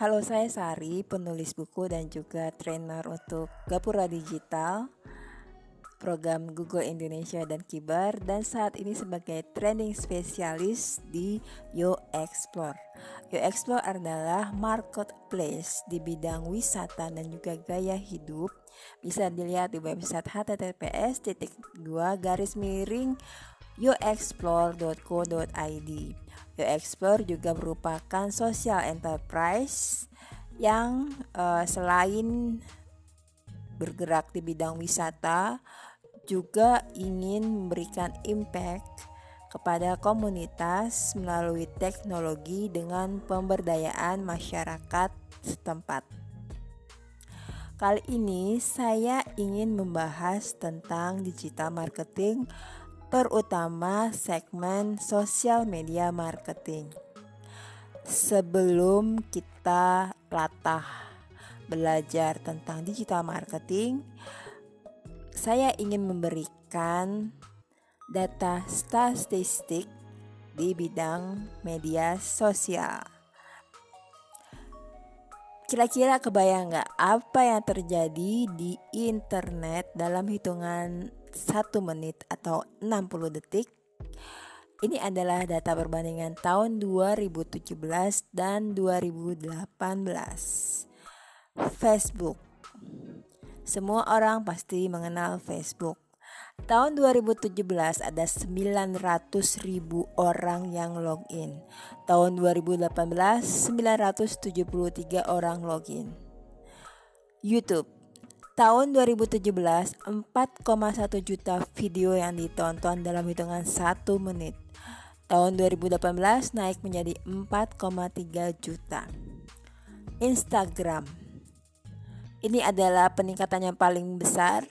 Halo, saya Sari, penulis buku dan juga trainer untuk Gapura Digital, program Google Indonesia dan Kibar, dan saat ini sebagai training spesialis di Yo Explore. Yo Explore adalah marketplace di bidang wisata dan juga gaya hidup. Bisa dilihat di website https garis miring yoexplore.co.id. YoExplore juga merupakan social enterprise yang uh, selain bergerak di bidang wisata juga ingin memberikan impact kepada komunitas melalui teknologi dengan pemberdayaan masyarakat setempat. Kali ini saya ingin membahas tentang digital marketing terutama segmen sosial media marketing. Sebelum kita latah belajar tentang digital marketing, saya ingin memberikan data statistik di bidang media sosial. Kira-kira kebayang nggak apa yang terjadi di internet dalam hitungan 1 menit atau 60 detik. Ini adalah data perbandingan tahun 2017 dan 2018. Facebook. Semua orang pasti mengenal Facebook. Tahun 2017 ada 900 ribu orang yang login. Tahun 2018 973 orang login. YouTube Tahun 2017, 4,1 juta video yang ditonton dalam hitungan 1 menit. Tahun 2018 naik menjadi 4,3 juta. Instagram. Ini adalah peningkatan yang paling besar.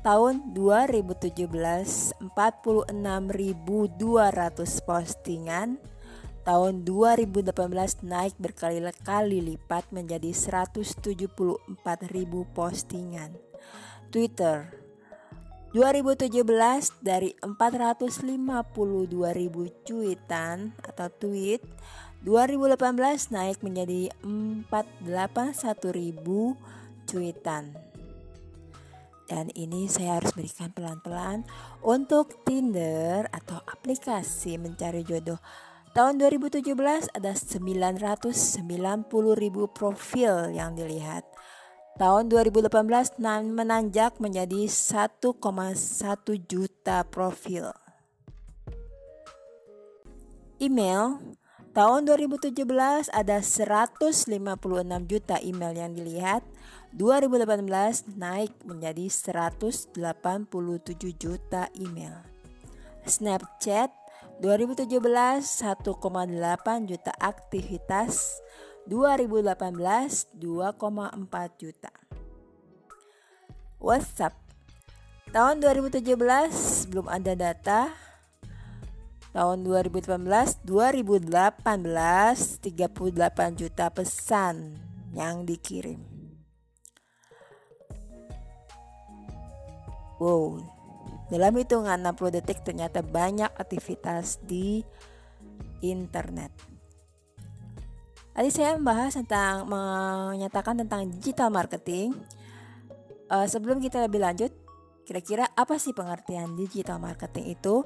Tahun 2017, 46.200 postingan tahun 2018 naik berkali-kali lipat menjadi 174.000 postingan. Twitter 2017 dari 452.000 cuitan atau tweet 2018 naik menjadi 481.000 cuitan. Dan ini saya harus berikan pelan-pelan untuk Tinder atau aplikasi mencari jodoh Tahun 2017 ada 990 ribu profil yang dilihat. Tahun 2018 menanjak menjadi 1,1 juta profil. Email Tahun 2017 ada 156 juta email yang dilihat. 2018 naik menjadi 187 juta email. Snapchat 2017 1,8 juta aktivitas 2018 2,4 juta. WhatsApp. Tahun 2017 belum ada data. Tahun 2018 2018 38 juta pesan yang dikirim. Wow dalam hitungan 60 detik ternyata banyak aktivitas di internet. Tadi saya membahas tentang menyatakan tentang digital marketing. Uh, sebelum kita lebih lanjut, kira-kira apa sih pengertian digital marketing itu?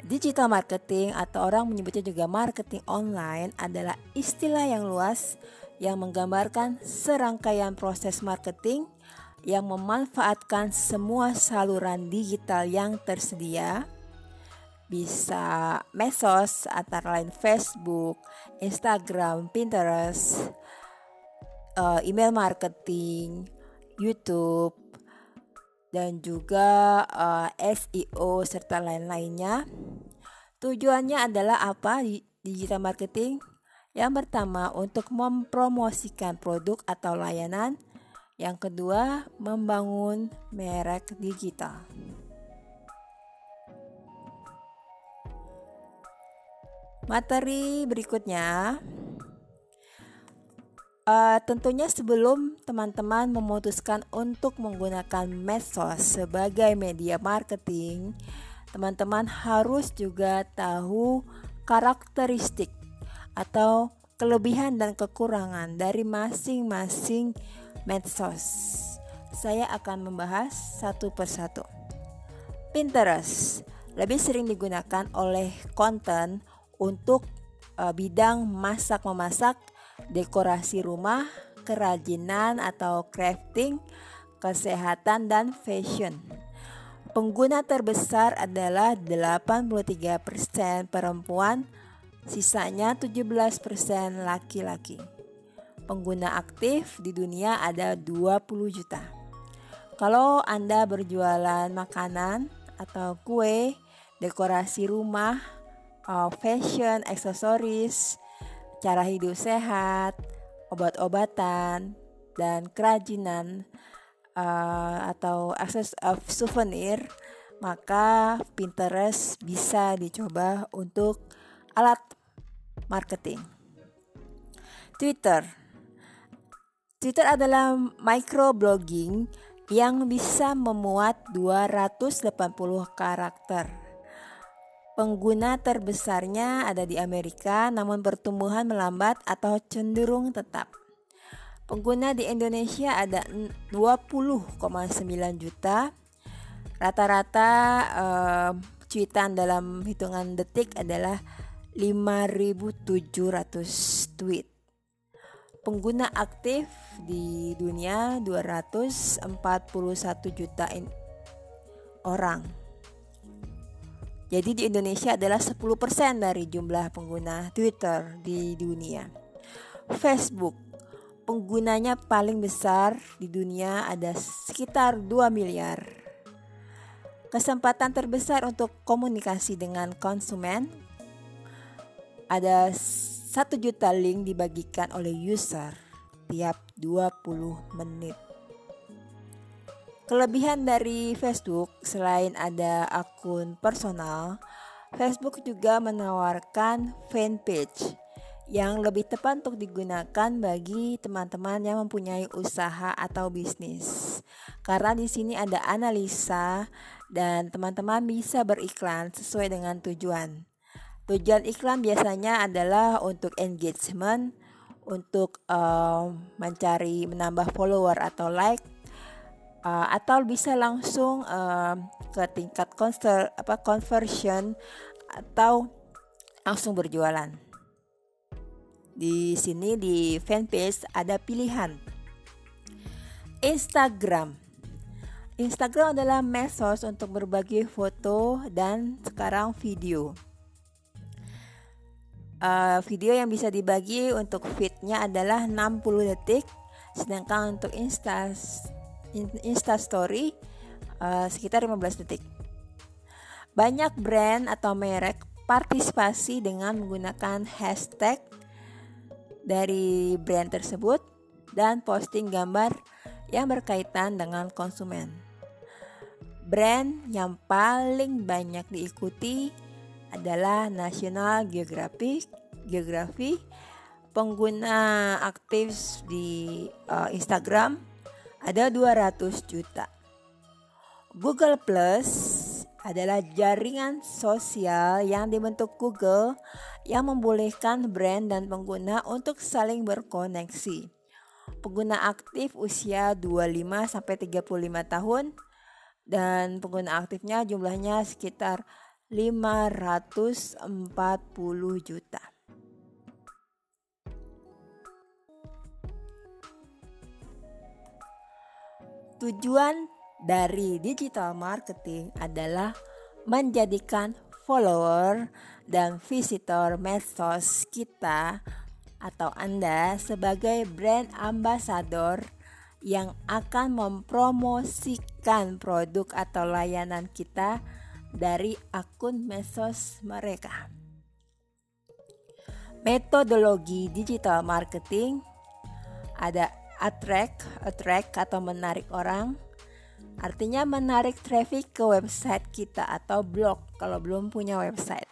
Digital marketing atau orang menyebutnya juga marketing online adalah istilah yang luas yang menggambarkan serangkaian proses marketing yang memanfaatkan semua saluran digital yang tersedia bisa mesos antara lain Facebook, Instagram, Pinterest, uh, email marketing, YouTube, dan juga eh, SEO serta lain-lainnya. Tujuannya adalah apa di digital marketing? Yang pertama untuk mempromosikan produk atau layanan yang kedua, membangun merek digital. Materi berikutnya uh, tentunya sebelum teman-teman memutuskan untuk menggunakan medsos sebagai media marketing, teman-teman harus juga tahu karakteristik atau kelebihan dan kekurangan dari masing-masing medsos. Saya akan membahas satu persatu. Pinterest lebih sering digunakan oleh konten untuk uh, bidang masak-memasak, dekorasi rumah, kerajinan atau crafting, kesehatan dan fashion. Pengguna terbesar adalah 83% perempuan, sisanya 17% laki-laki. Pengguna aktif di dunia ada 20 juta. Kalau Anda berjualan makanan atau kue, dekorasi rumah, fashion, aksesoris, cara hidup sehat, obat-obatan, dan kerajinan uh, atau akses uh, souvenir, maka Pinterest bisa dicoba untuk alat marketing. Twitter Twitter adalah microblogging yang bisa memuat 280 karakter. Pengguna terbesarnya ada di Amerika, namun pertumbuhan melambat atau cenderung tetap. Pengguna di Indonesia ada 20,9 juta. Rata-rata eh, cuitan dalam hitungan detik adalah 5.700 tweet. Pengguna aktif di dunia 241 juta orang. Jadi di Indonesia adalah 10% dari jumlah pengguna Twitter di dunia. Facebook penggunanya paling besar di dunia ada sekitar 2 miliar. Kesempatan terbesar untuk komunikasi dengan konsumen ada 1 juta link dibagikan oleh user tiap 20 menit. Kelebihan dari Facebook selain ada akun personal, Facebook juga menawarkan fanpage yang lebih tepat untuk digunakan bagi teman-teman yang mempunyai usaha atau bisnis. Karena di sini ada analisa dan teman-teman bisa beriklan sesuai dengan tujuan. Tujuan iklan biasanya adalah untuk engagement, untuk uh, mencari menambah follower atau like, uh, atau bisa langsung uh, ke tingkat konser, apa conversion atau langsung berjualan. Di sini di fanpage ada pilihan. Instagram. Instagram adalah medsos untuk berbagi foto dan sekarang video uh, video yang bisa dibagi untuk feednya adalah 60 detik sedangkan untuk insta insta story uh, sekitar 15 detik banyak brand atau merek partisipasi dengan menggunakan hashtag dari brand tersebut dan posting gambar yang berkaitan dengan konsumen. Brand yang paling banyak diikuti adalah National Geographic Geography pengguna aktif di uh, Instagram ada 200 juta. Google Plus adalah jaringan sosial yang dibentuk Google yang membolehkan brand dan pengguna untuk saling berkoneksi. Pengguna aktif usia 25 sampai 35 tahun dan pengguna aktifnya jumlahnya sekitar 540 juta. Tujuan dari digital marketing adalah menjadikan follower dan visitor medsos kita atau Anda sebagai brand ambassador yang akan mempromosikan produk atau layanan kita dari akun medsos mereka. Metodologi digital marketing ada attract, attract atau menarik orang. Artinya menarik traffic ke website kita atau blog kalau belum punya website.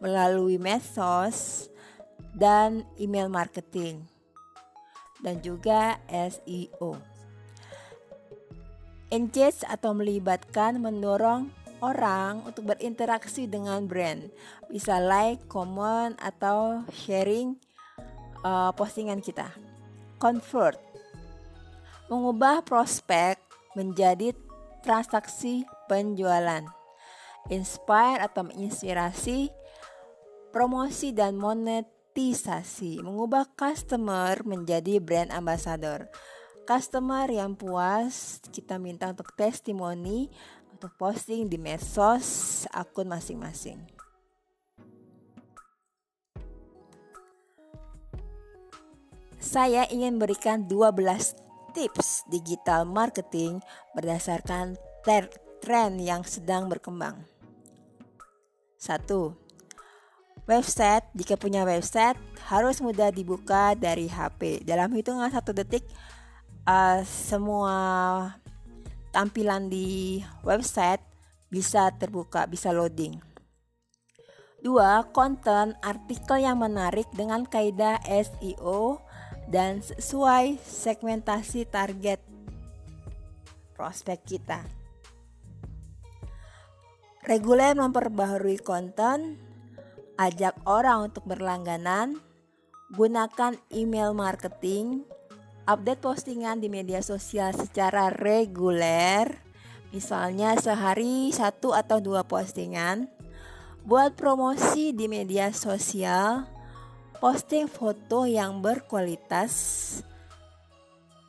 Melalui medsos dan email marketing. Dan juga SEO. Engage atau melibatkan mendorong orang untuk berinteraksi dengan brand. Bisa like, comment, atau sharing uh, postingan kita. Convert mengubah prospek menjadi transaksi penjualan. Inspire atau menginspirasi promosi dan monetisasi, mengubah customer menjadi brand ambassador. Customer yang puas kita minta untuk testimoni untuk posting di medsos akun masing-masing. Saya ingin berikan 12 tips digital marketing berdasarkan tren yang sedang berkembang. 1. Website, jika punya website, harus mudah dibuka dari HP. Dalam hitungan satu detik, uh, semua tampilan di website bisa terbuka, bisa loading. Dua, konten artikel yang menarik dengan kaidah SEO dan sesuai segmentasi target prospek kita. Reguler memperbaharui konten, ajak orang untuk berlangganan, gunakan email marketing, update postingan di media sosial secara reguler, misalnya sehari satu atau dua postingan, buat promosi di media sosial, posting foto yang berkualitas.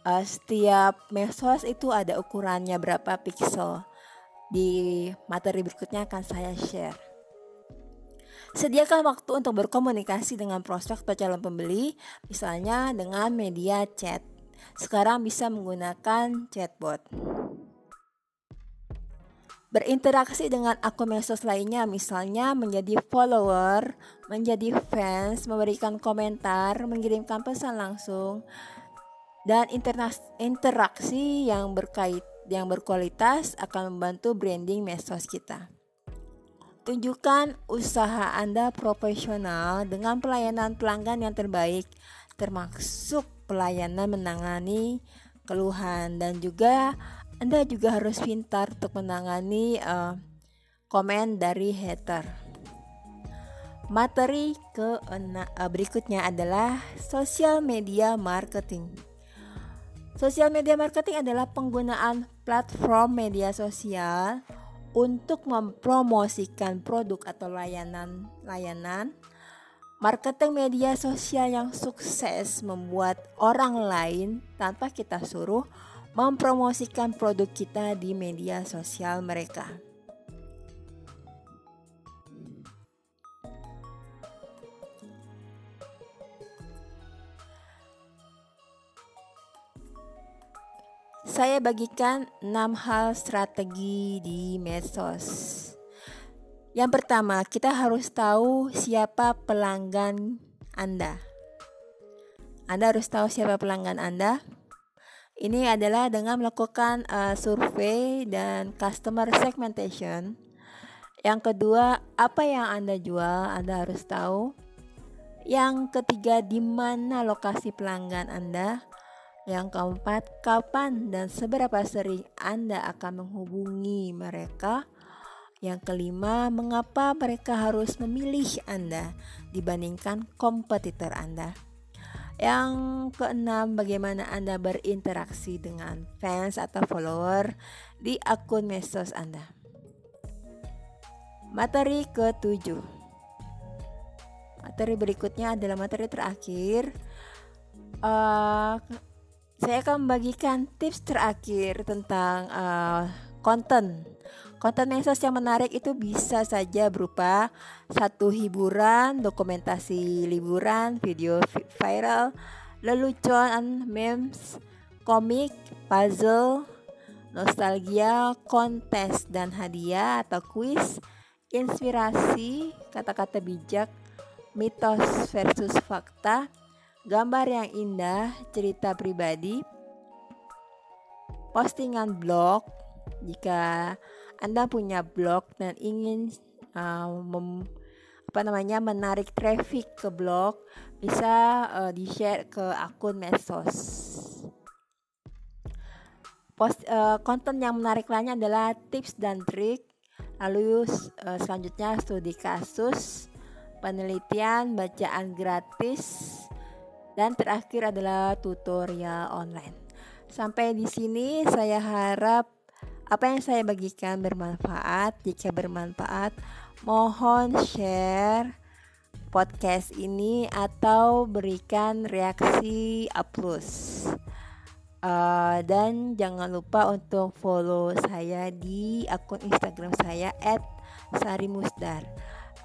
Uh, setiap medsos itu ada ukurannya berapa pixel. Di materi berikutnya akan saya share. Sediakan waktu untuk berkomunikasi dengan prospek atau calon pembeli, misalnya dengan media chat. Sekarang bisa menggunakan chatbot. Berinteraksi dengan akun medsos lainnya, misalnya menjadi follower, menjadi fans, memberikan komentar, mengirimkan pesan langsung, dan interaksi yang berkait yang berkualitas akan membantu branding medsos kita. Tunjukkan usaha Anda profesional dengan pelayanan pelanggan yang terbaik, termasuk pelayanan menangani keluhan dan juga Anda juga harus pintar untuk menangani uh, komen dari hater. Materi ke uh, berikutnya adalah social media marketing. Sosial media marketing adalah penggunaan platform media sosial untuk mempromosikan produk atau layanan-layanan marketing media sosial yang sukses membuat orang lain tanpa kita suruh mempromosikan produk kita di media sosial mereka. Saya bagikan 6 hal strategi di medsos. Yang pertama, kita harus tahu siapa pelanggan Anda. Anda harus tahu siapa pelanggan Anda. Ini adalah dengan melakukan uh, survei dan customer segmentation. Yang kedua, apa yang Anda jual, Anda harus tahu. Yang ketiga, di mana lokasi pelanggan Anda. Yang keempat, kapan dan seberapa sering Anda akan menghubungi mereka? Yang kelima, mengapa mereka harus memilih Anda dibandingkan kompetitor Anda? Yang keenam, bagaimana Anda berinteraksi dengan fans atau follower di akun medsos Anda? Materi ketujuh. Materi berikutnya adalah materi terakhir. Uh, saya akan membagikan tips terakhir tentang uh, konten. Konten medsos yang menarik itu bisa saja berupa satu hiburan, dokumentasi liburan, video viral, lelucon, memes, komik, puzzle, nostalgia, kontes dan hadiah atau kuis, inspirasi, kata-kata bijak, mitos versus fakta, gambar yang indah, cerita pribadi, postingan blog. Jika Anda punya blog dan ingin uh, mem, apa namanya menarik traffic ke blog, bisa uh, di-share ke akun medsos. Post uh, konten yang menarik lainnya adalah tips dan trik. Lalu uh, selanjutnya studi kasus, penelitian, bacaan gratis, dan terakhir adalah tutorial online. Sampai di sini saya harap apa yang saya bagikan bermanfaat. Jika bermanfaat, mohon share podcast ini atau berikan reaksi plus. Uh, dan jangan lupa untuk follow saya di akun Instagram saya @sarimusdar.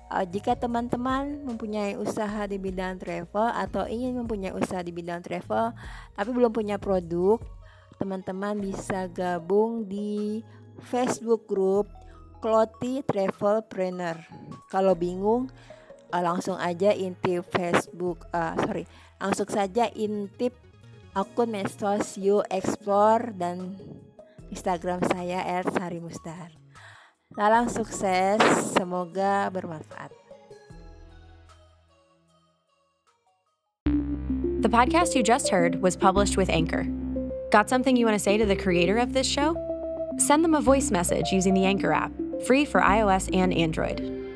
Uh, jika teman-teman mempunyai usaha di bidang travel atau ingin mempunyai usaha di bidang travel tapi belum punya produk, teman-teman bisa gabung di Facebook group Clothy Travel Planner. Kalau bingung, uh, langsung aja intip Facebook, uh, sorry, langsung saja intip akun medsos You Explore dan Instagram saya @sarimusdar. Sukses, semoga bermanfaat. The podcast you just heard was published with Anchor. Got something you want to say to the creator of this show? Send them a voice message using the Anchor app, free for iOS and Android.